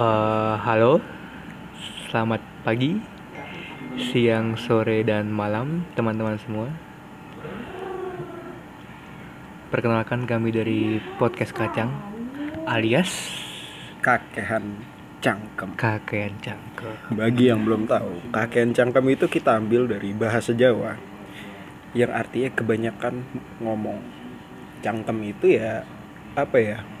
Eh, halo, selamat pagi, siang, sore, dan malam, teman-teman semua. Perkenalkan kami dari podcast Kacang, alias kakehan cangkem. Kakean Cangkel. Bagi yang belum tahu, kakehan cangkem itu kita ambil dari bahasa Jawa yang artinya kebanyakan ngomong. Cangkem itu ya apa ya?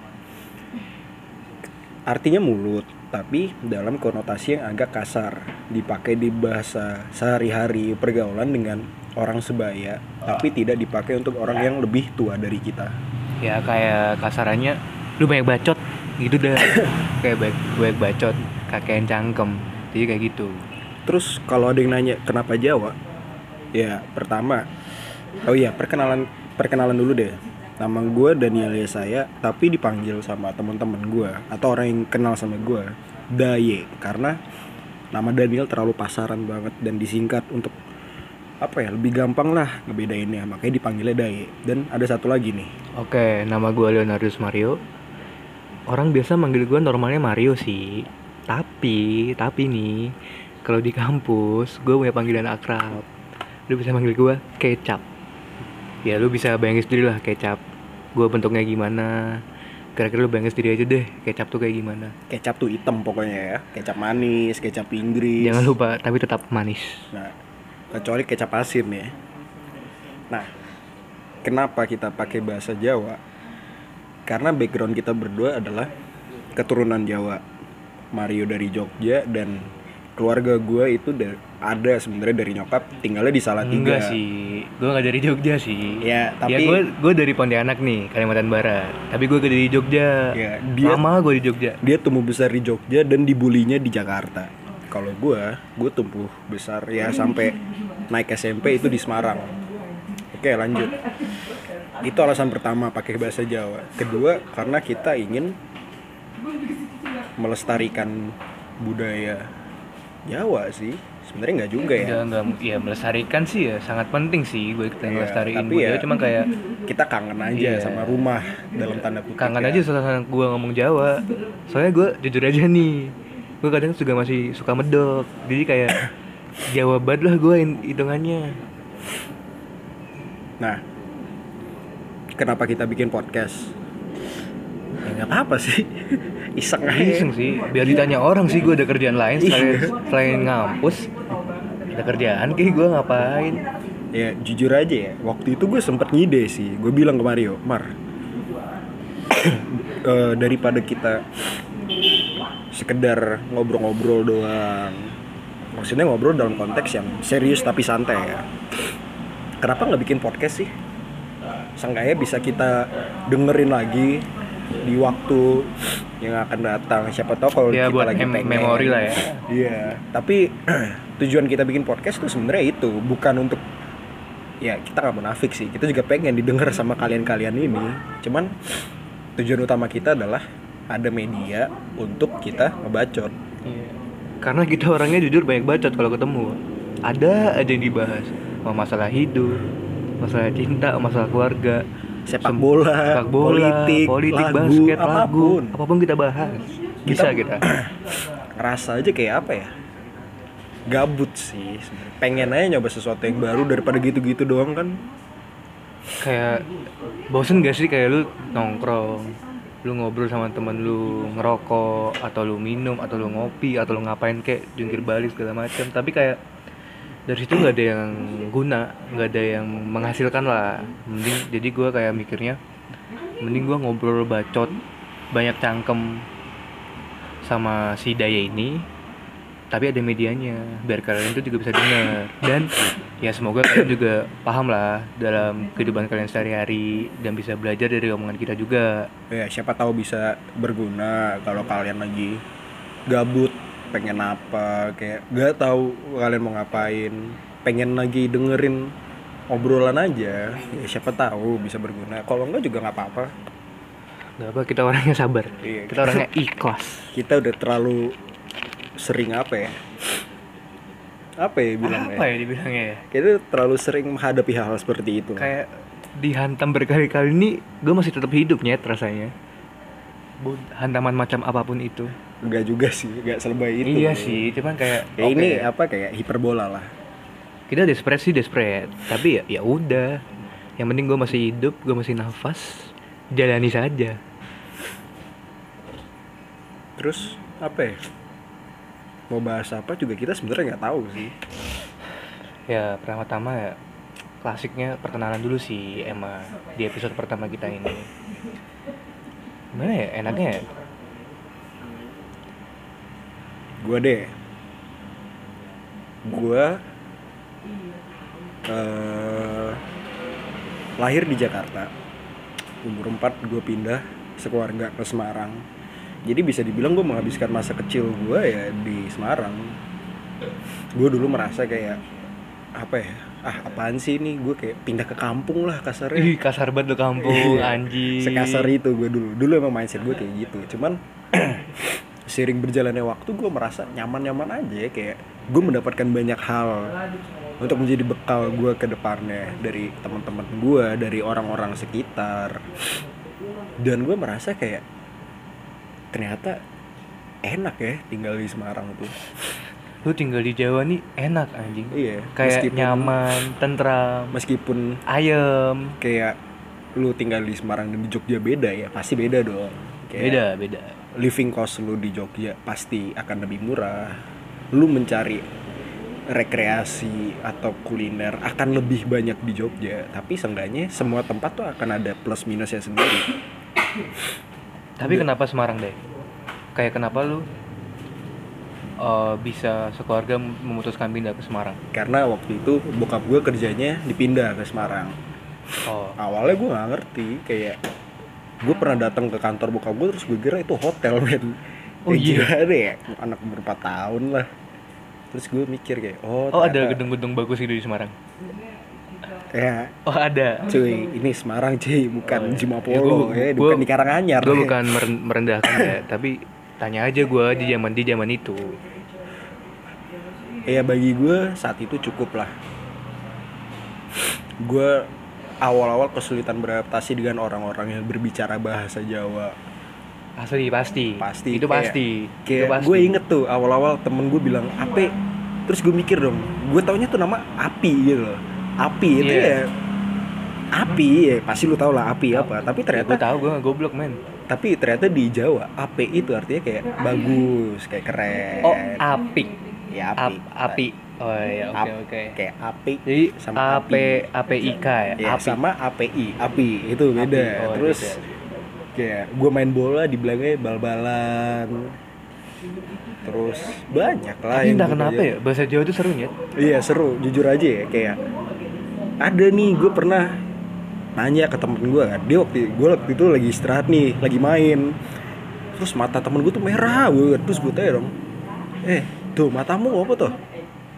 Artinya mulut, tapi dalam konotasi yang agak kasar, dipakai di bahasa sehari-hari pergaulan dengan orang sebaya, tapi tidak dipakai untuk orang yang lebih tua dari kita. Ya kayak kasarannya, lu banyak bacot, gitu dah. kayak banyak, banyak bacot, kakean cangkem. Jadi kayak gitu. Terus kalau ada yang nanya kenapa Jawa? Ya pertama, oh iya perkenalan perkenalan dulu deh. Nama gue Daniel saya, tapi dipanggil sama teman-teman gue atau orang yang kenal sama gue Daye karena nama Daniel terlalu pasaran banget dan disingkat untuk apa ya lebih gampang lah ngebedainnya makanya dipanggilnya Daye dan ada satu lagi nih Oke, nama gue Leonardus Mario. Orang biasa manggil gue normalnya Mario sih. Tapi, tapi nih, kalau di kampus gue punya panggilan akrab. Lu bisa manggil gue Kecap. Ya lu bisa bayangin sendiri lah Kecap. Gue bentuknya gimana. Kira-kira lu bayangin sendiri aja deh Kecap tuh kayak gimana. kecap tuh hitam pokoknya ya kecap manis kecap Inggris Jangan lupa, tapi tetap manis. Nah, kecuali kecap asin ya. Nah, kenapa kita pakai bahasa Jawa? Karena background kita berdua adalah keturunan Jawa. Mario dari Jogja dan keluarga gue itu da- ada sebenarnya dari nyokap tinggalnya di Salatiga. Enggak sih, gue nggak dari Jogja sih. Ya, ya tapi- gue gue dari Pontianak nih, Kalimantan Barat. Tapi gue dari Jogja. Ya, dia- Lama gue di Jogja. Dia tumbuh besar di Jogja dan dibulinya di Jakarta. Kalau gue, gue tumbuh besar ya sampai naik SMP itu di Semarang. Oke lanjut. Itu alasan pertama pakai bahasa Jawa. Kedua karena kita ingin melestarikan budaya Jawa sih. Sebenarnya nggak juga ya. Enggak, enggak, ya melestarikan sih ya sangat penting sih gue kita Iya, melestariin tapi budaya ya- cuma kayak Kita kangen aja Iya. sama rumah dalam tanda kutip. kangen ya. aja suasana gue ngomong Jawa soalnya gue jujur aja nih gue kadang juga masih suka medok jadi kayak Jawa banget lah gue hitungannya Nah, kenapa kita bikin podcast? Ya nggak apa sih, iseng aja. iseng sih biar ditanya orang sih gue ada kerjaan lain selain selain ngampus ada kerjaan kayak gue ngapain Ya jujur aja ya, waktu itu gue sempet ngide sih. Gue bilang ke Mario, Mar, eh, daripada kita sekedar ngobrol-ngobrol doang. Maksudnya ngobrol dalam konteks yang serius tapi santai ya. Kenapa nggak bikin podcast sih? Seenggaknya bisa kita dengerin lagi di waktu yang akan datang. Siapa tahu kalau ya kita buat lagi mem- pengen. memori lah ya Iya, tapi tujuan kita bikin podcast tuh sebenarnya itu bukan untuk ya kita nggak munafik sih. Kita juga pengen didengar sama kalian-kalian ini. Cuman tujuan utama kita adalah ada media untuk kita ngebacot. Iya. Karena kita orangnya jujur banyak bacot kalau ketemu. Ada aja yang dibahas. Mau masalah hidup, masalah cinta, masalah keluarga, Sepak bola, sepak bola, politik, politik, lagu, basket, lagu, apa pun. apa pun kita bahas. Bisa kita. Ngerasa aja kayak apa ya? Gabut sih. Pengen aja nyoba sesuatu yang baru daripada gitu-gitu doang kan. kayak bosen gak sih kayak lu nongkrong, lu ngobrol sama temen lu ngerokok atau lu minum atau lu ngopi atau lu ngapain kayak jungkir balik segala macam. Tapi kayak dari situ nggak ada yang guna, nggak ada yang menghasilkan lah. Mending jadi gua kayak mikirnya, mending gua ngobrol bacot banyak cangkem sama si Daya ini tapi ada medianya biar kalian tuh juga bisa dengar dan ya semoga kalian juga paham lah dalam kehidupan kalian sehari-hari dan bisa belajar dari omongan kita juga. Ya siapa tahu bisa berguna kalau kalian lagi gabut pengen apa kayak gak tahu kalian mau ngapain pengen lagi dengerin obrolan aja. Ya siapa tahu bisa berguna. Kalau enggak juga nggak apa-apa. Nggak apa kita orangnya sabar. Iya. kita orangnya ikhlas. Kita udah terlalu sering apa ya? Apa ya bilangnya? Apa ya dibilangnya ya? Kita terlalu sering menghadapi hal-hal seperti itu. Kayak dihantam berkali-kali ini gue masih tetap hidup nyet rasanya hantaman macam apa pun itu Enggak juga sih, enggak selebay itu. iya sih cuman kayak Ya oke, ini apa kayak hiperbola lah. kita desperate sih desperate tapi ya ya udah yang penting gue masih hidup gue masih nafas jalani saja Terus apa ya? Mau bahas apa juga kita sebenarnya nggak tahu sih. ya pertama-tama ya klasiknya perkenalan dulu sih Emma di episode pertama kita ini gimana ya enaknya ya Gua deh. Gua eh lahir di Jakarta. Umur 4 gue pindah sekeluarga ke Semarang. Jadi bisa dibilang gue menghabiskan masa kecil gue ya di Semarang. Gue dulu merasa kayak apa ya? Ah apaan sih ini? Gue kayak pindah ke kampung lah kasarnya. Ih kasar banget lo kampung Iya, anjing. sekasar itu gue dulu. Dulu emang mindset gue kayak gitu. Cuman sering berjalannya waktu gue merasa nyaman-nyaman aja ya kayak gue mendapatkan banyak hal untuk menjadi bekal gue ke depannya dari teman-teman gue dari orang-orang sekitar. Dan gue merasa kayak ternyata enak ya tinggal di Semarang tuh lu tinggal di Jawa nih enak anjing. Iya kayak meskipun- nyaman tentram. Meskipun ayem. kayak lu tinggal di Semarang dan di Jogja beda ya pasti beda dong. Kayak- beda beda. living cost lu di Jogja pasti akan lebih murah. Lu mencari rekreasi atau kuliner akan lebih banyak di Jogja, tapi seenggaknya semua tempat tuh akan ada plus minusnya sendiri. tapi kenapa Semarang deh? Kayak kenapa lu eh, bisa sekeluarga memutuskan pindah ke Semarang Karena waktu itu bokap gue kerjanya dipindah ke Semarang. oh Awalnya gue nggak ngerti, kayak gue pernah datang ke kantor bokap gue terus gue kira itu hotel men. Oh, iya? gimana ya? Anak umur 4 tahun lah. Terus gue mikir kayak, oh, oh ada ternyata- gedung-gedung bagus gitu di Semarang Ya, oh ada cuy ini Semarang cuy bukan Oh, iya. Jumapolo Ya, ya, gua- bukan di Karanganyar gue ya. bukan meren- merendahkan ya tapi tanya aja gue di zaman di zaman itu. Ya bagi gue saat itu cukup lah. Gue awal-awal kesulitan beradaptasi dengan orang-orang yang berbicara bahasa Jawa. Asli pasti. Pasti, itu kayak- pasti. itu pasti. gue inget tuh awal-awal temen gue bilang ape? Terus gue mikir dong gue taunya tuh nama api gitu loh. Api itu Iya. ya api ya pasti lu tau lah api apa. Tapi gue ternyata tahu gue goblok men tapi ternyata di Jawa ape itu artinya kayak bagus kayak keren. Oh api. Ya Ap, api. Api oh iya oke Ap- oke. kayak api jadi sama api. A P I K ya? Ya api. sama API api. Itu beda. Api, oh, terus beda. kayak gue main bola dibilangnya bal-balan. Terus banyak lah tapi yang entah kenapa ya bahasa Jawa itu seru ya? Iya seru. Jujur aja ya kayak ada nih gue pernah nanya ke temen gue kan. Dia waktu gue waktu itu lagi istirahat nih lagi main. Terus mata temen gue tuh merah gue terus gue tanya dong eh tuh matamu apa tuh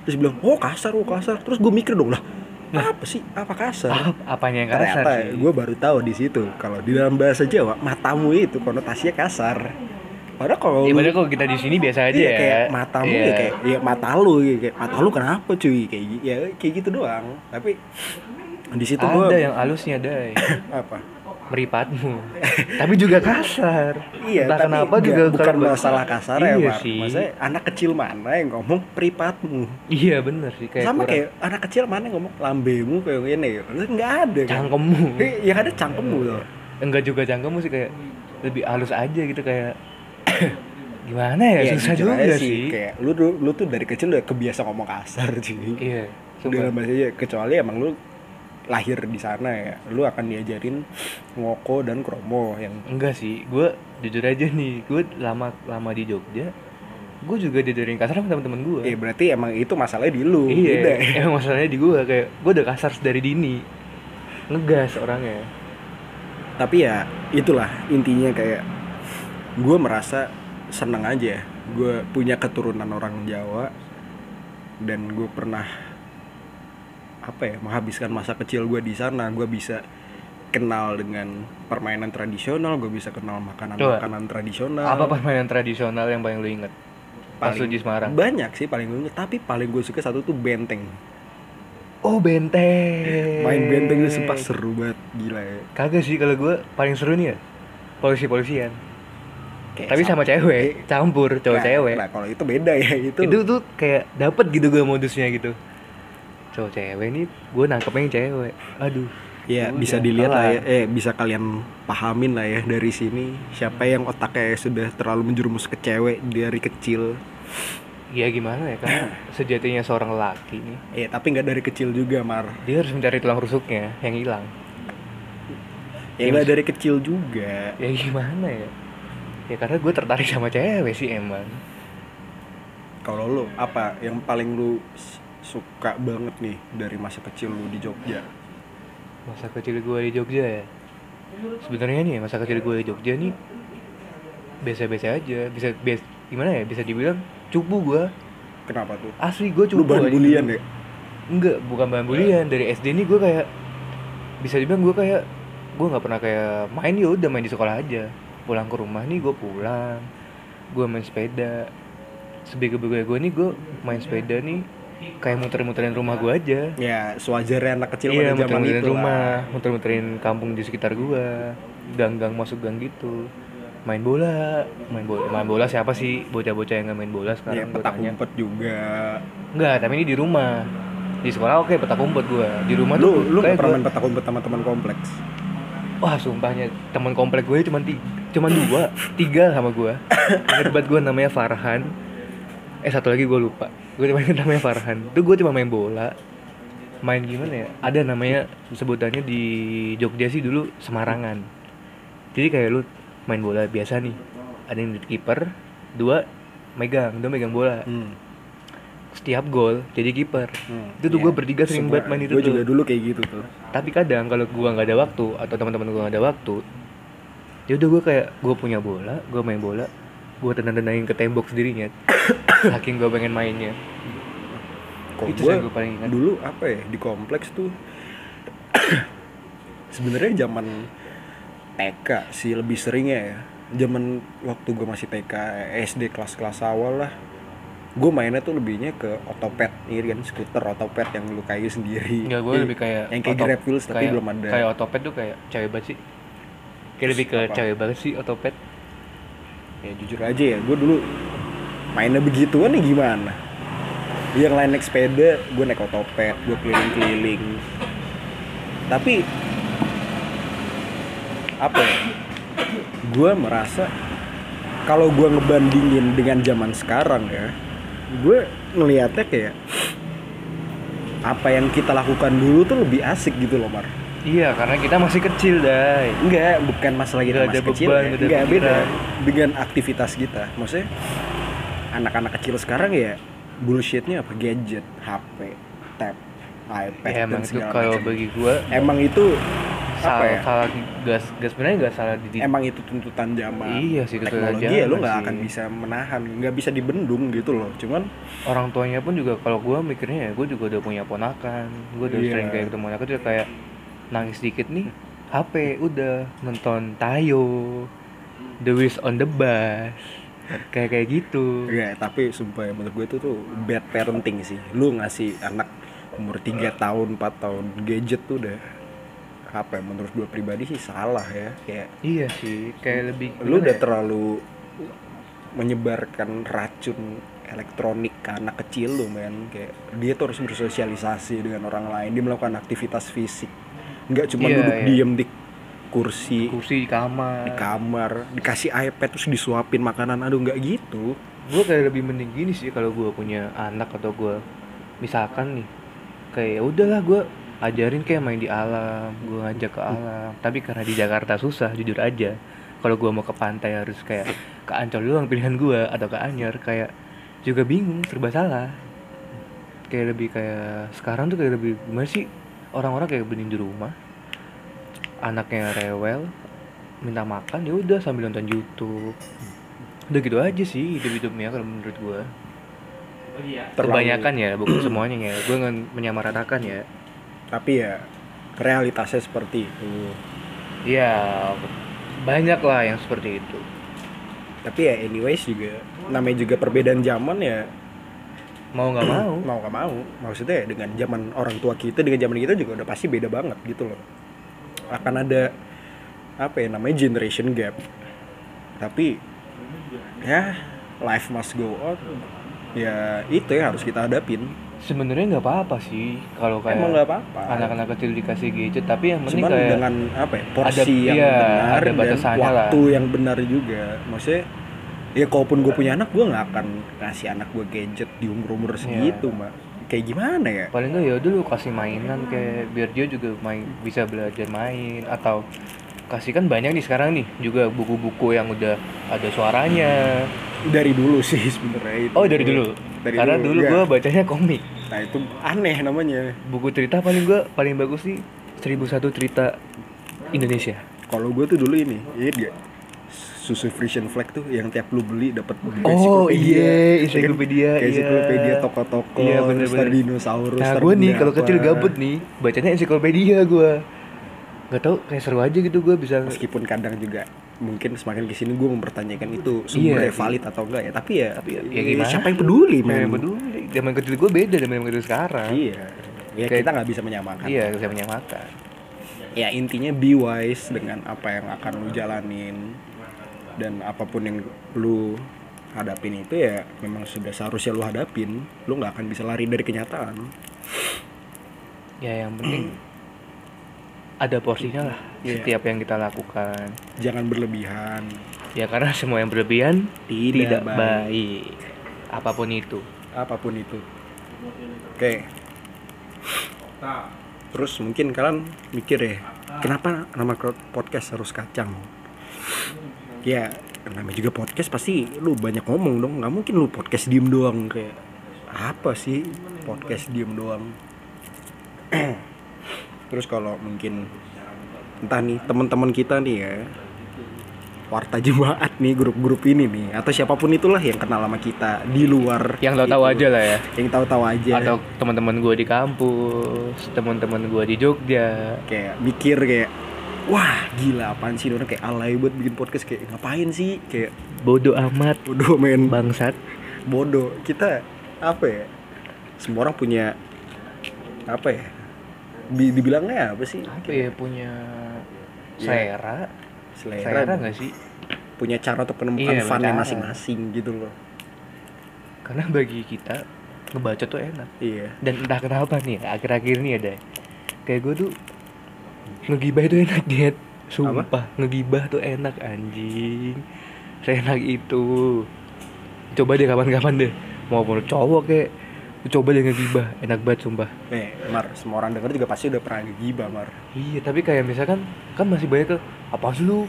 terus bilang oh kasar oh kasar. Terus gue mikir dong lah apa sih? Apa kasar? Ap- apanya yang kasar ternyata sih? gue baru tahu di situ kalau di dalam bahasa Jawa matamu itu konotasinya kasar. Padahal kalau ya padahal kalau kita di sini biasa aja iya, ya. kayak matamu Iya. ya kayak ya mata lu ya, kayak mata lu kenapa cuy? Kayak ya kayak gitu doang. Tapi di situ ada gua yang halusnya dai apa? Meripatmu. Tapi juga kasar. Iya entah tapi kenapa juga bukan kalau- masalah kasar ya iya Mar. sih. Maksudnya anak kecil mana yang ngomong pripatmu iya bener sih kayak sama kurang- kayak anak kecil mana yang ngomong lambemu kayak gini. Ya Lu nggak ada kan? Cangkemmu. Eh, yang ada cangkemmu loh enggak juga cangkemmu sih kayak lebih halus aja gitu kayak gimana ya? Iya, susah juga aja sih. Kayak lu lu lu tuh dari kecil udah kebiasa ngomong kasar cuy. Iya dalam bahasa Jawa kecuali emang lu lahir di sana ya. Lu akan diajarin ngoko dan kromo yang enggak sih gue jujur aja nih gue lama lama di Jogja gue juga diajarin kasar sama teman-teman gue eh berarti emang itu masalahnya di lu iya emang masalahnya di gue kayak gue udah kasar dari dini. Ngegas orangnya. Tapi ya itulah intinya kayak gue merasa seneng aja. Gue punya keturunan orang Jawa dan gue pernah apa ya menghabiskan masa kecil gue di sana gue bisa kenal dengan permainan tradisional gue bisa kenal makanan makanan tradisional. apa permainan tradisional yang paling lu inget pas di Semarang? Banyak sih paling gue inget, tapi paling gue suka satu tuh benteng. Oh benteng. Main benteng itu sumpah seru banget gila ya. Kagak sih kalau gue paling seru nih ya polisi polisian Kayak tapi sama cewek campur cowok Nah, cewek. nah kalau itu beda ya itu. Itu tuh kayak dapet gitu gue modusnya gitu cowok cewek nih gue nangkepnya yang cewek. Aduh. Ya udah, bisa dilihat lah ya. Eh bisa kalian pahamin lah ya dari sini. Siapa yang otaknya sudah terlalu menjerumus ke cewek dari kecil? Ya gimana ya kan? Sejatinya seorang lelaki nih. Ya tapi nggak dari kecil juga mar. Dia harus mencari tulang rusuknya yang hilang. Ya Ya, nggak dari kecil juga. Ya gimana ya? Ya karena gue tertarik sama cewek sih emang kalau lu apa yang paling lu suka banget nih dari masa kecil lu di Jogja? Masa kecil gue di Jogja ya? Sebenarnya nih masa kecil gue di Jogja nih biasa-biasa aja. Bisa bias gimana ya? Bisa dibilang cupu gue kenapa tuh? Asli gue lu cupu bahan aja. bulian dulu. ya? Enggak bukan bahan bulian. Dari SD nih gue kayak bisa dibilang gue kayak gue nggak pernah kayak main. Ya udah main di sekolah aja. Pulang ke rumah nih gue pulang. Gue main sepeda. Sebego-bego gue nih gue main sepeda nih kayak muter-muterin rumah gue aja. Ya sewajarnya anak kecil iya pada zaman muter-muterin itu rumah muter-muterin kampung di sekitar gua. Gang-gang masuk gang gitu. Main bola. Main bola main bola siapa sih? Bocah-bocah yang nggak main bola ya sekarang gua petak umpet juga. Enggak tapi ini di rumah. Di sekolah oke petak umpet gua. Di rumah lu tuh lu pernah gua- main petak umpet sama teman kompleks? Wah sumpahnya teman komplek gue cuma tiga cuma dua tiga sama gua. Ingat banget gua namanya Farhan eh satu lagi gue lupa. Gue cuma ingat namanya Farhan. Itu gue cuma main bola. Main gimana ya? Ada namanya sebutannya di Jogja sih dulu Semarangan. Jadi kayak lu main bola biasa nih. Ada yang di kiper dua megang. Dua megang bola. Hmm. setiap gol jadi kiper. Hmm. itu tuh Iya. gue bertiga sering banget main itu gua tuh. juga dulu kayak gitu tuh. Tapi kadang kalau gua nggak ada waktu atau teman-teman gua nggak ada waktu ya udah gua kayak gua punya bola gua main bola gua tendang-tendangin ke tembok sendirinya. Saking gua pengen mainnya. Kok itu gua gua paling ingat. dulu apa ya di kompleks tuh sebenarnya zaman TK sih lebih seringnya ya. Zaman waktu gue masih TK SD kelas-kelas awal lah. Gue mainnya tuh lebihnya ke otopet ini kan? Skuter otopet yang lu kayu sendiri Enggak, gue lebih kayak yang kayak otop- Grab Wheels tapi kayak- belum ada. Kayak otopet tuh kayak cewek banget sih. Kayak lebih ke Apa? cewek banget sih otopet ya jujur aja ya gue dulu mainnya begituan nih gimana? Yang lain naik sepeda gue naik otopet gue keliling-keliling. Tapi apa ya? Gue merasa kalau gue ngebandingin dengan zaman sekarang ya gue ngelihatnya kayak apa yang kita lakukan dulu tuh lebih asik gitu loh Mar Iya karena kita masih kecil dai Enggak, bukan masalah kita masih kecil beban, ya. Enggak, beda. Dengan aktivitas kita Maksudnya Anak-anak kecil sekarang ya Bullshitnya apa? Gadget, HP, tab, iPad Ya dan emang itu segala kalau macam. bagi gua Emang itu Apa salah, ya? salah gas gas sebenarnya nggak salah di Emang itu tuntutan zaman Iya sih, Teknologi ya zaman nggak akan bisa menahan Nggak bisa dibendung gitu loh Cuman orang tuanya pun juga kalau gue mikirnya ya gue juga udah punya ponakan gue udah Iya. sering kayak ketemu anak kecil kayak nangis dikit nih HP udah. Nonton Tayo The Wish on the Bus. Kayak kayak gitu. Ya tapi sumpah ya menurut gue itu tuh bad parenting sih. Lu ngasih anak umur 3 tahun, 4 tahun gadget tuh udah apa ya menurut gue pribadi sih salah ya kayak iya sih kayak lebih lu udah ya? terlalu menyebarkan racun elektronik ke anak kecil lu men. Kayak dia tuh harus bersosialisasi dengan orang lain dia melakukan aktivitas fisik nggak cuma Iya, duduk iya. diem di kursi kursi di kamar. di kamar dikasih iPad terus disuapin makanan. Aduh nggak gitu. Gue kayak lebih mending gini sih kalau gue punya anak atau gue misalkan nih kayak ya udahlah gue ajarin kayak main di alam gue ngajak ke alam. Tapi karena di Jakarta susah jujur aja. Kalau gue mau ke pantai harus kayak ke Ancol doang pilihan gue atau ke Anyer kayak juga bingung serba salah. Kayak lebih kayak sekarang tuh kayak lebih gimana sih? Orang-orang kayak bening di rumah anaknya rewel minta makan ya udah sambil nonton YouTube. Udah gitu aja sih hidup hidupnya kalau menurut gua. Terlalu- kebanyakan ya bukan semuanya ya. Gue nggak menyamaratakan ya. Tapi ya realitasnya seperti itu. Ya banyak lah yang seperti itu. Tapi ya anyways juga namanya juga perbedaan zaman ya. Mau nggak mau. Mau gak mau. Maksudnya ya dengan zaman orang tua kita dengan zaman kita juga udah pasti beda banget gitu loh akan ada apa ya namanya generation gap. Tapi ya life must go on. Ya itu yang harus kita hadapin. Sebenarnya nggak apa-apa sih kalau kayak emang nggak apa-apa. anak-anak kecil dikasih gadget tapi yang penting cuman kayak dengan apa ya porsi ada- yang iya, benar ada dan batasannya lah. waktu yang benar juga. Maksudnya ya kalaupun gue punya anak gue nggak akan ngasih anak gue gadget di umur umur Iya. segitu mbak kayak gimana ya? Paling nggak ya dulu kasih mainan kayak biar dia juga main bisa belajar main atau kasih kan banyak nih sekarang nih juga buku-buku yang udah ada suaranya. Dari dulu sih sebenarnya itu. Oh dari dulu? Dari karena dulu, dulu, iya. gua bacanya komik. Nah itu aneh namanya. Buku cerita paling gua paling bagus sih 1001 cerita Indonesia. Kalau gue tuh dulu ini gak susu Frisian Flag tuh yang tiap lu beli dapat Oh, iya, Ya kan? ensiklopedia, Kayak iya. ensiklopedia toko-toko Iya, bener, dinosaurus nah gue nih kalau kecil gabut nih bacanya ensiklopedia gua. Nggak tahu kayak seru aja gitu gua bisa meskipun kadang juga mungkin semakin ke sini gue mempertanyakan itu sumbernya Iya, valid atau enggak ya. Tapi ya, Tapi ya- ya, gimana? siapa yang peduli Siapa yang men? peduli? Zaman kecil gue beda dengan zaman kecil sekarang. Iya. Ya Kayak- kita nggak bisa menyamakan. Iya bisa menyamakan. Ya intinya be wise dengan apa yang akan lu jalanin dan apa pun yang lu hadapin itu ya memang sudah seharusnya lu hadapin. Lu nggak akan bisa lari dari kenyataan. Ya yang penting ada porsinya lah Iya. setiap yang kita lakukan. Jangan berlebihan. Ya karena semua yang berlebihan Tidak tidak, baik. baik. apa pun itu. Apa pun itu. Oke. Terus mungkin kalian mikir ya kenapa nama podcast harus kacang ya namanya juga podcast pasti lu banyak ngomong dong. Nggak mungkin lu podcast diem doang kayak apa sih podcast diem doang? Terus kalau mungkin entah nih teman-teman kita nih ya warta jemaat nih grup-grup ini nih atau siapa pun itulah yang kenal sama kita di luar yang lo tahu itu. aja lah ya. Yang tahu-tahu aja. Atau teman-teman gue di kampus teman-teman gue di Jogja. Kayak mikir kayak wah gila apaan sih? Orang kayak alay buat bikin podcast. Kayak ngapain sih? Kayak bodoh amat. bodoh men. Bangsat. Bodoh kita apa ya? Semua orang punya apa ya? Di- dibilangnya apa sih? Apa ya punya selera? Selera, selera nggak sih? Punya cara untuk menemukan Iya, funnya cara. masing-masing gitu loh. Karena bagi kita ngebaca tuh enak. Iya. Dan entah kenapa nih akhir-akhir ini ada. Kayak gue tuh ngegibah itu enak diet sumpah ngegibah tuh enak anjing. Seenak itu. Coba deh kapan-kapan deh. Maupun cowok kayak lu coba deh ngegibah. Enak banget sumpah. Nih mar semua orang denger juga pasti udah pernah gibah mar. Iya tapi kayak misalkan kan masih banyak ke apa sih lu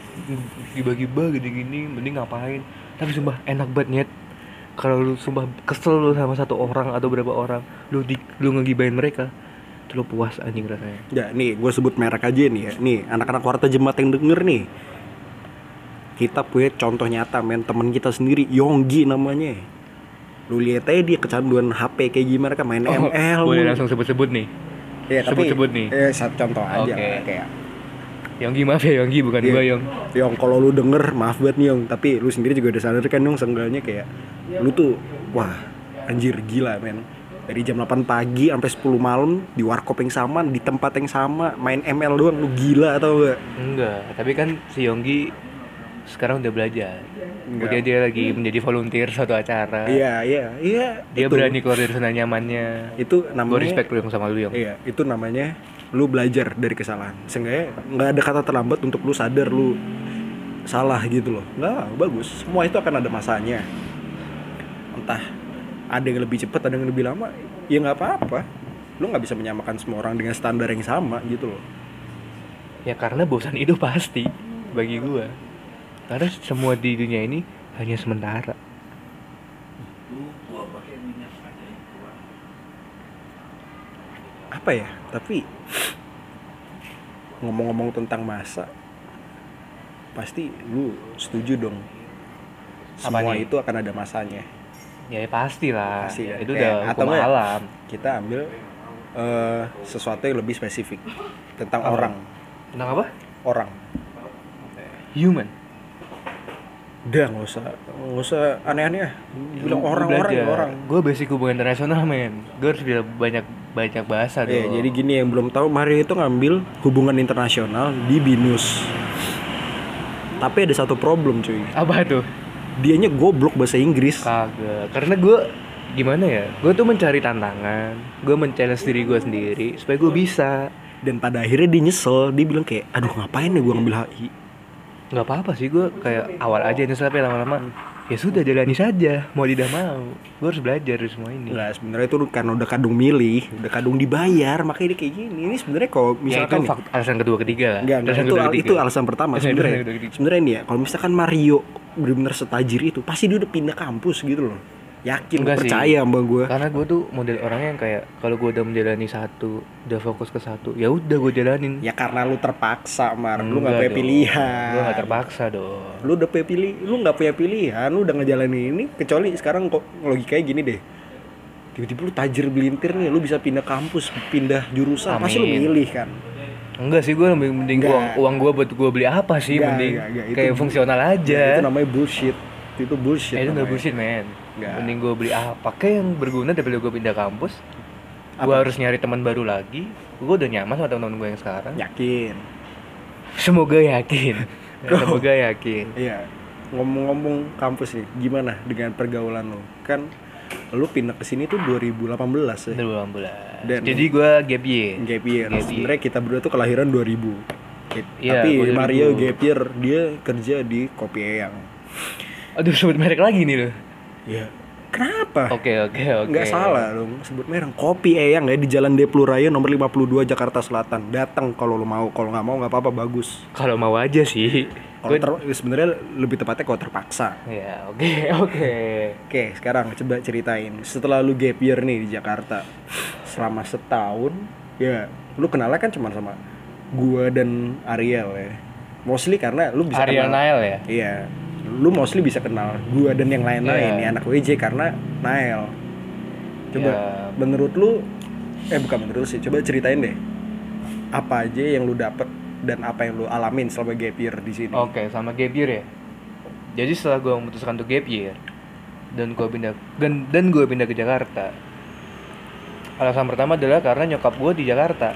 gibah-gibah gini-gini mending ngapain? Tapi sumpah enak banget nyet. Kalau lu sumpah kesel lu sama satu orang atau berapa orang lu di lu ngegibahin mereka lu puas anjing rasanya. Ya nih gue sebut merek aja nih ya. Nih anak-anak warta jemaat yang denger nih. Kita punya contoh nyata men. Teman kita sendiri Yonggi namanya. Lu lihat aja dia kecanduan HP kayak gimana kan main ML Oh, boleh mulu. langsung sebut-sebut nih. Ya, sebut-sebut nih. eh satu contoh aja Oke. lah, kayak. Yonggi maaf ya Yonggi bukan Iya. gua Yong. Yong kalau lu denger maaf banget nih Yong. Tapi lu sendiri juga udah sadar kan Yong seenggaknya kayak lu tuh wah anjir gila men dari jam 8 pagi sampai 10 malam di warkop yang sama di tempat yang sama main ML doang lu gila atau enggak enggak tapi kan si Yonggi sekarang udah belajar. Enggak. Udah dia lagi menjadi volunteer suatu acara. Iya iya iya dia itu. berani keluar dari zona nyamannya. Itu gue namanya respect lu yang sama lu Yong. Iya itu namanya lu belajar dari kesalahan. Seenggaknya nggak ada kata terlambat untuk lu sadar lu salah gitu loh. Nggak bagus. Semua itu akan ada masanya. Entah ada yang lebih cepat ada yang lebih lama ya nggak apa-apa. Lu nggak bisa menyamakan semua orang dengan standar yang sama gitu loh. Ya karena bosan itu pasti bagi gua. Karena semua di dunia ini hanya sementara. Apa ya? Tapi ngomong-ngomong tentang masa pasti lu setuju dong. Semua itu akan ada masanya ya, ya pasti lah. Pasti kan? itu udah atau hukum enggak? alam. kita ambil eh, sesuatu yang lebih spesifik tentang Apa? orang. Tentang apa? Orang. Human. Udah nggak usah nggak usah aneh-aneh ya bilang orang orang ya orang. Gue basic hubungan internasional men. Gue harus bisa banyak banyak bahasa Ya, dong. jadi gini yang belum tahu Mario itu ngambil hubungan internasional di binus. Tapi ada satu problem cuy. Apa tuh dianya goblok bahasa Inggris. Kagak. Karena gue gimana ya gue tuh mencari tantangan. Gue men-challenge diri gue sendiri supaya gue bisa. Dan pada akhirnya dia nyesel. Dia bilang kayak aduh ngapain ya gue ngambil HI nggak apa-apa sih gue kayak awal aja nyesel tapi lama-lama ya sudah jalani saja mau tidak mau gue harus belajar dari semua ini Enggak, sebenarnya itu karena udah kadung milih, udah kadung dibayar, makanya dia kayak gini. Ini sebenarnya kalau ya itu misalkan nih- fak- alasan kedua ketiga lah Enggak, Alasan itu, kedua, ketiga. itu alasan pertama sebenarnya. Sebenarnya nih ya, kalau misalkan Mario benar-benar setajir itu, pasti dia udah pindah kampus gitu loh. Yakin, Enggak sih. percaya sama gue. karena gue tuh model orangnya yang kayak kalau gue udah menjalani satu udah fokus ke satu ya udah gue jalanin Ya karena lu terpaksa, Mar. Lu nggak punya dong. pilihan. gue gak terpaksa dong Lu udah punya pilih, lu nggak punya pilihan, lu udah ngejalanin ini. Kecuali sekarang kok logikanya gini deh. Tiba-tiba lu tajir belintir nih, lu bisa pindah kampus, pindah jurusan, pasti lu milih kan. enggak sih gue lebih mending Enggak. uang uang gue buat gue beli apa sih Enggak, mending enggak, enggak. Itu- kayak fungsional aja itu namanya bullshit. Itu bullshit. Eh, itu nggak namanya. bullshit men Nggak. mending gue beli apa kayak yang berguna daripada gue pindah kampus gue harus nyari teman baru lagi gue udah nyaman sama teman-teman gue yang sekarang Yakin. semoga yakin semoga yakin Iya. Ngomong-ngomong kampus nih, gimana dengan pergaulan lo? Kan lu pindah ke sini tuh 2018 ya. Udah bulan Dan- jadi gue gap year Gap year. Year. Sebenarnya kita berdua tuh kelahiran 2000. Gitu. Iya, Tapi gua 2000. Mario gap year dia kerja di Kopi Eyang. aduh sebut merek lagi nih lo Iya. Kenapa? oke oke oke Nggak salah dong sebut merek Kopi Eyang ya di Jalan Deplu Raya nomor 52 Jakarta Selatan. Datang kalau lu mau, kalau nggak mau nggak apa-apa bagus. kalau mau aja sih Kalau ter- sebenarnya lebih tepatnya kalau terpaksa. ya oke oke Oke, sekarang coba ceritain. Setelah lu gap year nih di Jakarta, selama setahun, ya lu kenalnya kan cuma sama gua dan Ariel ya. Mostly karena lu bisa Ariel kenal. Nail ya Iya. Lu mostly bisa kenal gua dan yang lain-lain Iya. nih anak WJ karena Nael. Coba Ya. menurut lu eh bukan menurut lu sih, coba ceritain deh. Apa aja yang lu dapet dan apa yang lu alamin selama gap year di sini? Oke, sama gap year ya. Jadi setelah gue memutuskan untuk gap year dan gue pindah dan, dan gue pindah ke Jakarta. Alasan pertama adalah karena nyokap gue di Jakarta.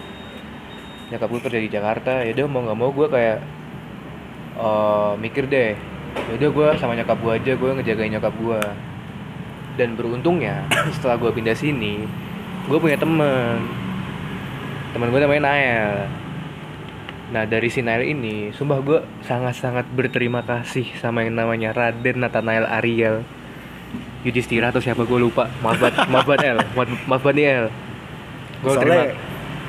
Nyokap gue kerja di Jakarta, ya udah mau nggak mau gue kayak eh, mikir deh. Ya udah gue sama nyokap gue aja, gue ngejagain nyokap gue. Dan beruntungnya setelah gue pindah sini, gue punya temen. Temen gue namanya Nael. Nah dari si Nail ini, sumpah gue sangat-sangat berterima kasih sama yang namanya Raden Nathanael Ariel Yudhistira atau siapa gue lupa Maaf banget, maaf banget El, maaf, banget nih El Gue terima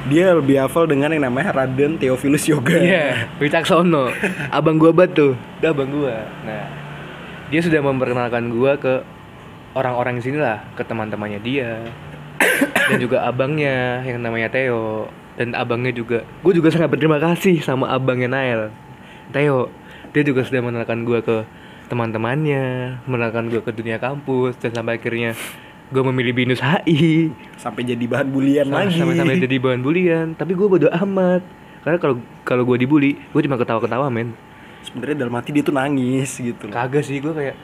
dia lebih hafal dengan yang namanya Raden Theophilus Yoga. Iya, Wicaksono. Abang gue banget tuh, udah abang gue Nah, dia sudah memperkenalkan gue ke orang-orang di sini lah Ke teman-temannya dia Dan juga abangnya yang namanya Theo. Dan abangnya juga Gue juga sangat berterima kasih sama abangnya Nael. Theo Dia juga sudah mengenalkan gue ke teman-temannya Mengenalkan gue ke dunia kampus Dan sampai akhirnya gue memilih BINUS HI Sampai jadi bahan bulian lagi. sampai-sampai jadi bahan bulian. Tapi gue bodo amat. Karena kalau kalau gue dibully gue cuma ketawa-ketawa men. Sebenarnya dalam hati dia tuh nangis gitu. Loh. kagak sih gue kayak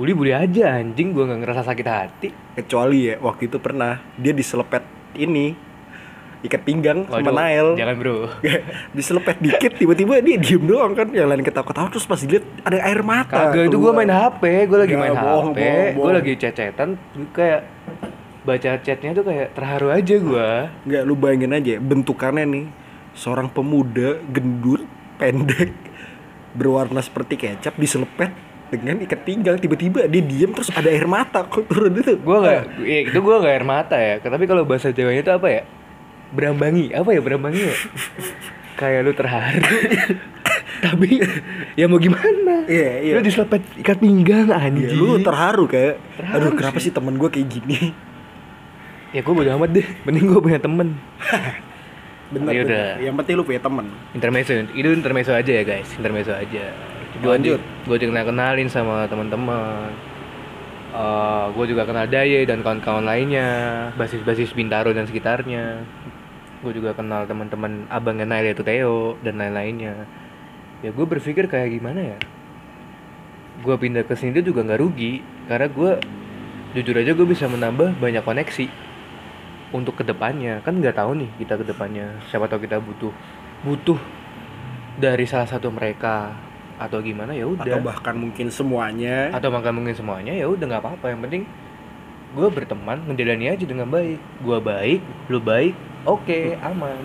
bully bully aja anjing. Gue nggak ngerasa sakit hati. Kecuali ya waktu itu pernah dia diselepet ini ikat pinggang sama Waduh, Nael. jangan bro. Diselepet dikit tiba-tiba dia diem doang kan. Yang lain ketawa-ketawa terus pas dilihat ada air mata. kagak itu gue main hp gue lagi Nggak, main bohong, hp gue lagi cecetan kayak baca chatnya tuh kayak terharu aja gue Nggak lu bayangin aja bentukannya nih seorang pemuda gendut pendek berwarna seperti kecap diselepet dengan ikat pinggang. Tiba-tiba dia diem terus ada air mata. Kok turun itu? Gue nggak ya, itu gue nggak air mata ya. Tapi kalau bahasa jawanya itu apa ya berambangi. Apa ya berambangi ya? Kayak lu terharu. Tapi ya mau gimana? Iya, iya. lu diselepet ikat pinggang Ya, anjing. lu terharu kayak Terharu aduh kenapa sih. temen gue kayak gini? Ya gue bodo amat deh. Mending gue punya temen. Bener, Ya udah. yang penting lu punya temen. Intermezzo itu intermezzo aja ya guys. Intermezzo aja. Gue Lanjut. gue juga kenalin sama teman-teman Eh gue juga kenal Daye dan kawan-kawan lainnya basis-basis Bintaro dan sekitarnya gue juga kenal teman-teman abangnya Nail yaitu Theo dan lain-lainnya. Ya gue berpikir kayak gimana ya? Gue pindah ke sini juga nggak rugi karena gue jujur aja gue bisa menambah banyak koneksi untuk ke depannya kan nggak tahu nih kita ke depannya siapa tahu kita butuh butuh dari salah satu mereka atau gimana ya atau udah bahkan mungkin semuanya. Atau makan mungkin semuanya ya udah nggak apa-apa. Yang penting gue berteman menjalani aja dengan baik. Gue baik lu baik oke aman.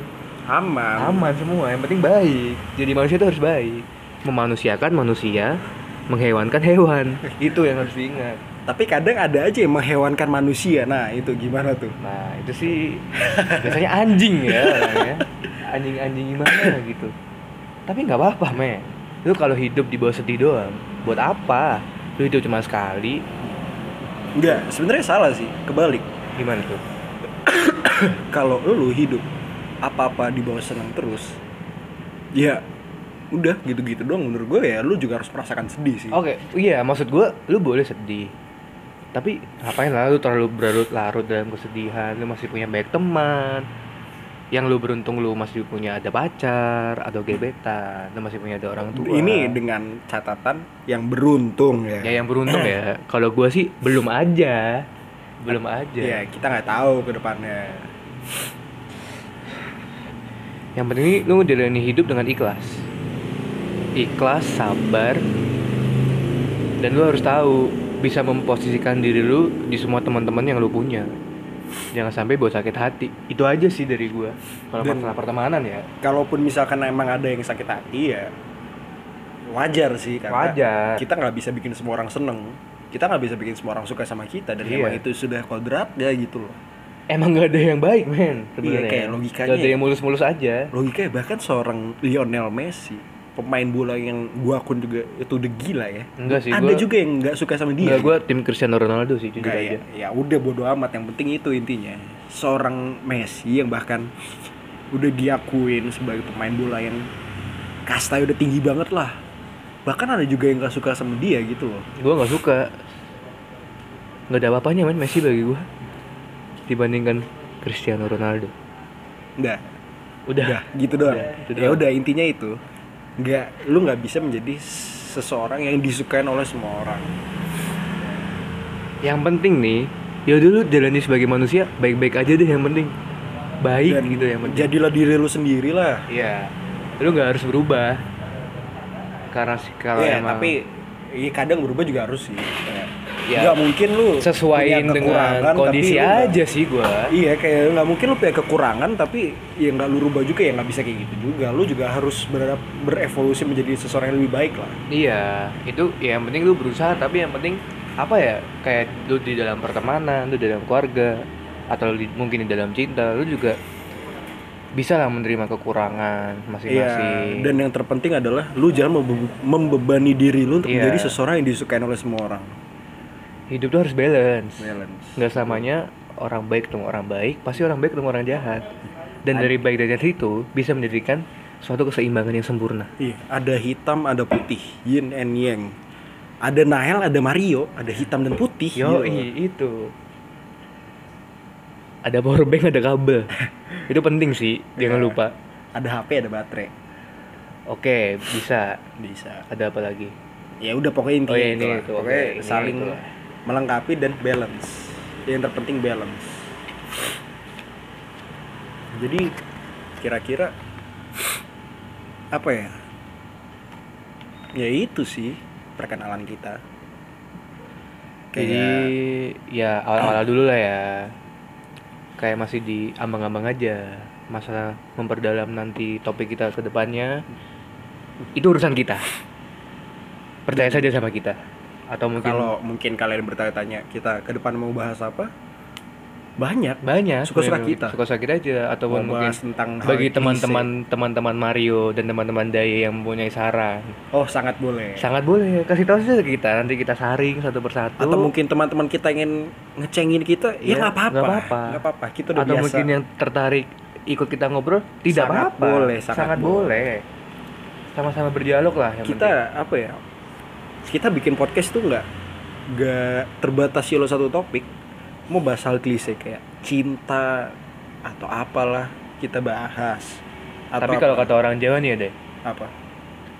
Aman. Aman semua yang penting baik. Jadi manusia itu harus baik. Memanusiakan manusia menghewankan hewan. Itu yang harus diingat. Tapi kadang ada aja yang menghewankan manusia. Nah itu gimana tuh? Nah itu sih biasanya anjing ya anjing-anjing gimana gitu. Tapi nggak apa-apa me lu kalau hidup di bawah sedih doang buat apa? Lu hidup cuma sekali enggak sebenarnya salah sih kebalik. Gimana tuh? Kalau lu hidup apa-apa di bawah senang terus ya udah gitu-gitu doang menurut gue ya lu juga harus merasakan sedih sih. Oke iya maksud gua lu boleh sedih. Tapi ngapain lah lu terlalu berlarut-larut dalam kesedihan lu masih punya banyak teman yang lu beruntung lu masih punya ada pacar atau gebetan lu masih punya ada orang tua. Ini dengan catatan yang beruntung ya. Ya yang beruntung ya. Kalau gua sih belum aja. Belum aja. Ya kita nggak tahu ke depannya. Yang penting lu jalani hidup dengan ikhlas. Ikhlas sabar. Dan lu harus tahu bisa memposisikan diri lu di semua teman-teman yang lu punya jangan sampai bawa sakit hati. Itu aja sih dari gua. Kalau masalah pertemanan ya. kalaupun misalkan emang ada yang sakit hati ya wajar sih karena Wajar. kita nggak bisa bikin semua orang seneng. Kita nggak bisa bikin semua orang suka sama kita dan Iya. emang itu sudah kodrat ya gitu loh. Emang gak ada yang baik men sebenarnya Iya, kayak logikanya Gak ada ya. yang mulus-mulus aja. Logikanya bahkan seorang Lionel Messi pemain bola yang gua akun juga itu udah gila ya. Enggak sih, ada gua- juga yang nggak suka sama dia. Enggak, gue tim Cristiano Ronaldo sih jujur Nggak, aja. ya, ya udah bodo amat. Yang penting itu intinya. Seorang Messi yang bahkan udah diakuin sebagai pemain bola yang kasta udah tinggi banget lah. Bahkan ada juga yang gak suka sama dia gitu loh. Gue nggak suka. Nggak ada apa-apanya men Messi bagi gue dibandingkan Cristiano Ronaldo. Udah, udah, udah gitu doang. Udah, itu ya udah intinya itu. Nggak, lu nggak bisa menjadi seseorang yang disukai oleh semua orang. yang penting nih ya dulu jalani sebagai manusia baik-baik aja deh yang penting baik Dan gitu yang penting jadilah diri lu sendiri lah. iya lu nggak harus berubah karena sih kalau Iya, emang tapi iya kadang berubah juga harus sih. Ya, nggak mungkin lu sesuaiin punya dengan kondisi aja sih gua Iya kayak nggak mungkin lu punya kekurangan tapi ya nggak lu rubah juga ya nggak bisa kayak gitu juga. Lu juga harus beradap- berevolusi menjadi seseorang yang lebih baik lah. Iya, itu ya yang penting lu berusaha tapi yang penting apa ya? Kayak lu di dalam pertemanan, lu di dalam keluarga atau di- mungkin di dalam cinta, lu juga bisa lah menerima kekurangan Iya. masing-masing. Dan yang terpenting adalah lu jangan membe- membebani diri lu untuk Iya. menjadi seseorang yang disukai oleh semua orang. Hidup tuh harus balance. Balance. Nggak selamanya orang baik ketemu orang baik, pasti orang baik ketemu orang jahat. Dan dari baik dan jahat itu bisa menjadikan suatu keseimbangan yang sempurna. Iya, ada hitam, ada putih, yin and yang. Ada Nael, ada Mario, ada hitam dan putih. Yo, Iya. itu. Ada power bank, ada kabel. itu penting sih, jangan Iya. lupa. Ada HP, ada baterai. Oke, bisa. Bisa. Ada apa lagi? Ya udah pokoknya intinya Oh, iya, itu ini oke, ini saling itu lah. Melengkapi dan balance. Yang terpenting balance. Jadi kira-kira apa ya? Ya itu sih perkenalan kita. Jadi ya awal-awal dulu lah ya. Kayak masih di ambang-ambang aja. Masalah memperdalam nanti topik kita ke depannya. Itu urusan kita. Percaya saja sama kita. Atau mungkin kalau mungkin kalian bertanya-tanya kita ke depan mau bahas apa? Banyak. banyak Suka-suka kita. Suka-suka kita aja atau Mau mungkin bahas tentang bagi teman-teman teman-teman Mario dan teman-teman Daya yang mempunyai saran Oh, sangat boleh. sangat boleh kasih tahu saja kita nanti kita saring satu persatu Atau mungkin teman-teman kita ingin ngecengin kita, ya Iya, nggak apa-apa. nggak apa-apa. Nggak apa-apa. Kita udah atau biasa. mungkin yang tertarik ikut kita ngobrol tidak Sangat apa-apa boleh, sangat boleh sama-sama berdialog lah yang kita apa ya? Kita bikin podcast tuh nggak nggak terbatasi oleh satu topik. Mau bahas hal klise kayak cinta atau apalah kita bahas. Atau tapi kalau kata orang Jawa nih ya deh apa?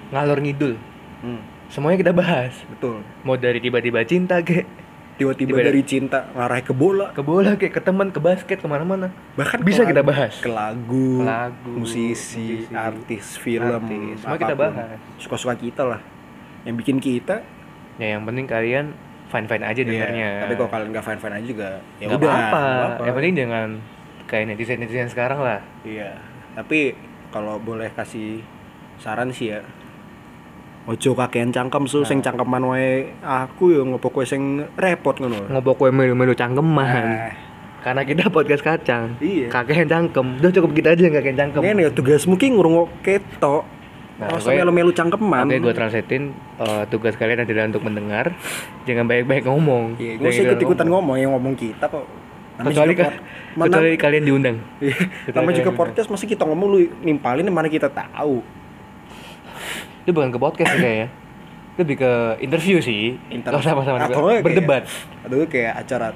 ngalor ngidul Hmm, semuanya kita bahas betul. mau dari tiba-tiba cinta ke Tiba-tiba Tiba- dari cinta ngarah ke bola, ke bola ke ke teman ke basket ke mana-mana bahkan Bisa ke kita bahas. ke lagu, Lagu, musisi, musisi, artis, film, artis, semua kita bahas. Suka-suka kita lah. Yang bikin kita. Ya yang penting kalian fine fine aja dengarnya Iya, tapi kalau kalian nggak fine fine aja juga ya nggak udah nggak apa-apa. yang penting jangan kayak netizen netizen sekarang lah. Iya tapi kalau boleh kasih saran sih ya ojo kakean cangkem su Nah. sing cangkeman wae aku yo ngopo kowe sing repot ngono. Ngopo kue melu-melu cangkeman. Nah, karena kita podcast kacang. Iya. kakek cangkem. Udah cukup kita aja yang kakek cangkem. Ngene ya tugasmu ki ngrungokke tok Nah, Masa melu-melu cangkeman. Oke, gue translatein eh, tugas kalian adalah untuk mendengar, jangan banyak-banyak ngomong. Iya, gue sih ikut ikut-ikutan ngomong yang ngomong kita kok. Kecuali ka- kecuali kalian diundang. Iya, namanya juga podcast masih kita ngomong lu nimpalin mana kita tahu. Itu bukan ke podcast sih kayaknya. Lebih ke interview sih. Inter- Gak usah sama-sama Atau kayak- berdebat. Aduh kayak acara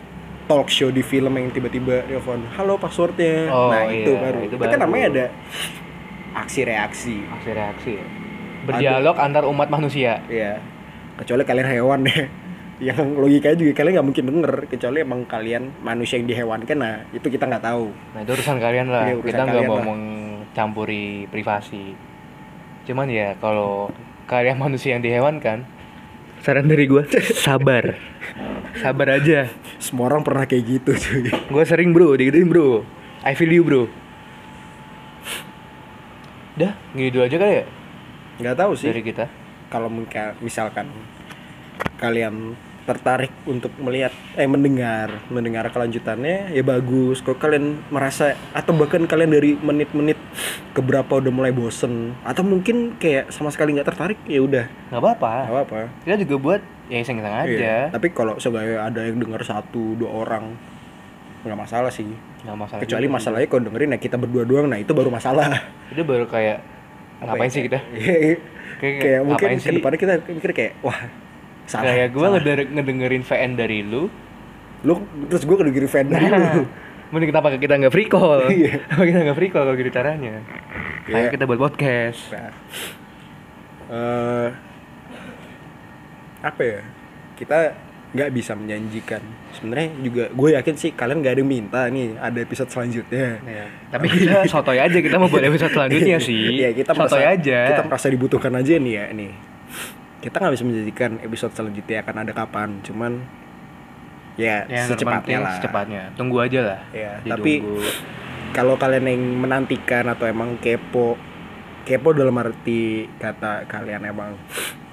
talk show di film yang tiba-tiba telepon, "Halo passwordnya." Oh, nah, itu iya, baru. itu Itu, kan baru. namanya ada aksi reaksi. Aksi reaksi ya. Berdialog antar umat manusia. Iya. Kecuali kalian hewan deh. Yang logikanya juga kalian nggak mungkin denger kecuali emang kalian manusia yang dihewankan nah itu kita nggak tahu Nah, itu urusan kalian lah. Iya, urusan kita nggak mau mencampuri privasi. Cuman ya kalau kalian manusia yang dihewankan, saran dari gue sabar. Sabar aja. semua orang pernah kayak gitu cuy Gue sering bro, digituin bro. I feel you bro. Dah, gitu aja kali ya nggak tahu sih dari kita. kalau misalkan kalian tertarik untuk melihat eh mendengar mendengar kelanjutannya ya bagus kalau kalian merasa atau bahkan kalian dari menit-menit keberapa udah mulai bosen atau mungkin kayak sama sekali nggak tertarik ya udah Gak apa-apa. nggak apa-apa Kita juga buat ya iseng-iseng aja. Iya. tapi kalau seenggaknya ada yang dengar satu dua orang nggak masalah sih Nggak masalah. kecuali juga. masalahnya kalau dengerin ya kita berdua doang nah itu baru masalah Itu baru kayak Apa ngapain ya? sih kita? kayak, Kayak, mungkin ngapain sih? ke depannya kita mikir kayak wah salah Kayak gue ngedengerin VN dari lu. lu terus gue kedengerin fan dari lu Nah, mending kenapa kita nggak free call? Iya. Kenapa kita nggak free call kalau gitu caranya? Kayak Iya. kita buat podcast. Nah, eh, apa ya kita nggak bisa menjanjikan sebenarnya juga gue yakin sih kalian nggak ada yang minta nih ada episode selanjutnya Iya. Tapi kita sotoy aja kita mau buat episode selanjutnya sih. Iya, kita merasa, sotoy aja. kita merasa dibutuhkan aja nih ya nih kita nggak bisa menjanjikan episode selanjutnya akan ada kapan cuman ya Yang secepatnya terpenting lah secepatnya. Tunggu aja lah. ya tapi kalau kalian yang menantikan atau emang kepo kepo dalam arti kata kalian emang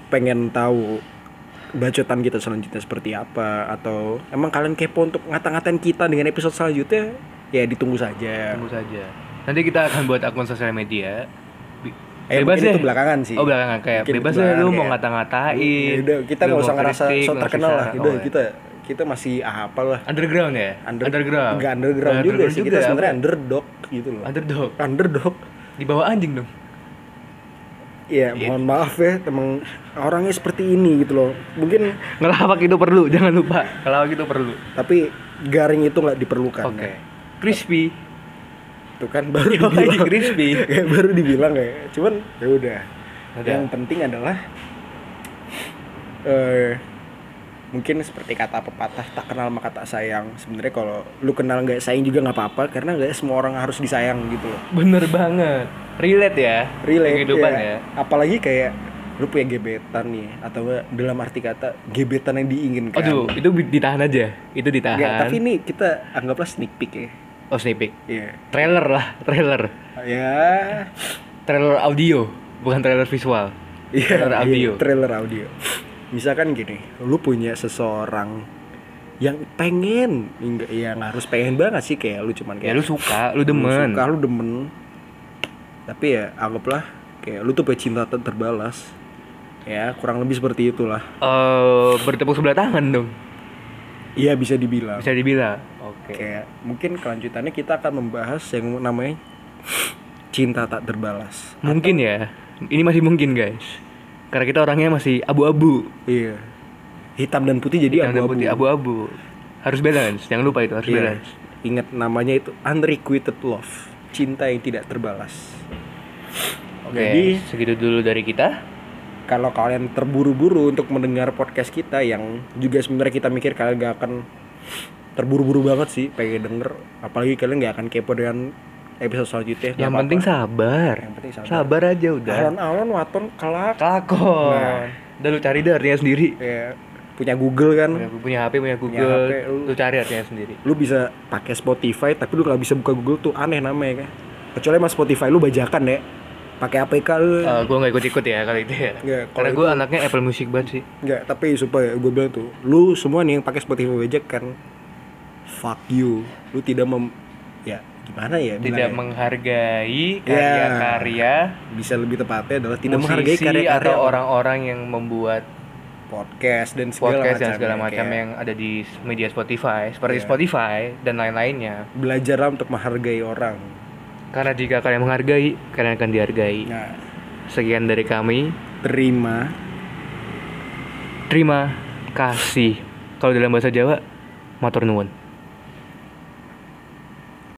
pengen tahu bacotan kita selanjutnya seperti apa atau emang kalian kepo untuk ngata-ngatain kita dengan episode selanjutnya? Ya ditunggu saja. Tunggu saja. Nanti kita akan buat akun sosial media. Eh, mungkin itu belakangan sih. Oh belakangan. Kayak Mungkin bebas deh lu mau ngata-ngatain. Ya udah. Kita nggak usah ngerasa so terkenal lah. udah Oh, ya. kita kita masih apa lah. Underground ya? Under- underground. nggak underground juga Underground sih. Kita apa? sebenarnya underdog gitu loh. Underdog. Underdog. Di bawah anjing dong Iya, Iya. mohon maaf ya, emang orangnya seperti ini gitu loh. Mungkin ngelawak itu perlu jangan lupa ngelawak itu perlu tapi garing itu nggak diperlukan. oke ya. crispy Itu kan baru Yo, dibilang. aja crispy. Kayak baru dibilang ya. Cuman ya udah. Yang penting adalah eh mungkin seperti kata pepatah tak kenal maka tak sayang. Sebenarnya kalau lu kenal nggak sayang juga nggak apa-apa karena nggak semua orang harus disayang gitu loh. bener banget relate ya relate kehidupan ya. ya, apalagi kayak lu punya gebetan nih atau dalam arti kata gebetan yang diinginkan. Aduh itu ditahan aja. Itu ditahan. Nggak, tapi ini kita anggaplah sneak peek ya. Oh sneak peek. Iya. Trailer lah trailer. Ya trailer audio bukan trailer visual. Iya Trailer iya, audio. trailer audio. Misalkan gini lu punya seseorang yang pengen ya nggak harus pengen banget sih kayak lu cuman ya kayak lu suka lu lu demen. suka lu demen tapi ya anggaplah kayak lu tuh punya cinta tak terbalas. Ya kurang lebih seperti itulah. Eh, bertepuk sebelah tangan dong. Iya bisa dibilang. Bisa dibilang. Oke. Kayak mungkin kelanjutannya kita akan membahas yang namanya cinta tak terbalas. Mungkin ya. Ini masih mungkin guys. Karena kita orangnya masih abu-abu. Iya. Hitam dan putih jadi abu-abu. putih abu-abu. Harus balance. Jangan lupa itu harus Iya. balance. Ingat namanya itu unrequited love cinta yang tidak terbalas. Oke jadi segitu dulu dari kita. kalau kalian terburu-buru untuk mendengar podcast kita yang juga sebenarnya kita mikir kalian gak akan terburu-buru banget sih pengen denger apalagi kalian gak akan kepo dengan episode selanjutnya yang penting sabar. Yang penting sabar. sabar aja udah. Alon-alon waton kelak kelakon. Nah, udah lu cari deh artinya sendiri. Ya punya Google kan. Punya, punya HP punya Google HP, lu- lu cari artinya sendiri. lu bisa pakai Spotify tapi lu nggak bisa buka Google tuh aneh namanya kan. Kecuali mas Spotify lu bajakan ya pakai APK lu. Eh, gue nggak ikut-ikut ya kali itu ya. Kalau karena gue anaknya Apple Music banget sih. Nggak tapi supaya gue bilang tuh lu semua nih yang pakai Spotify bajakan fuck you. Lu tidak mem ya gimana ya tidak menghargai Ya. karya-karya bisa lebih tepatnya adalah tidak menghargai karya-karya atau orang-orang yang membuat podcast dan segala podcast dan macam segala ya, macam kayak yang ada di media Spotify. Seperti Iya. Spotify dan lain-lainnya. Belajarlah untuk menghargai orang. Karena jika kalian menghargai kalian akan dihargai. Nah sekian dari kami. Terima. Terima kasih. Kalau dalam bahasa Jawa matur nuwun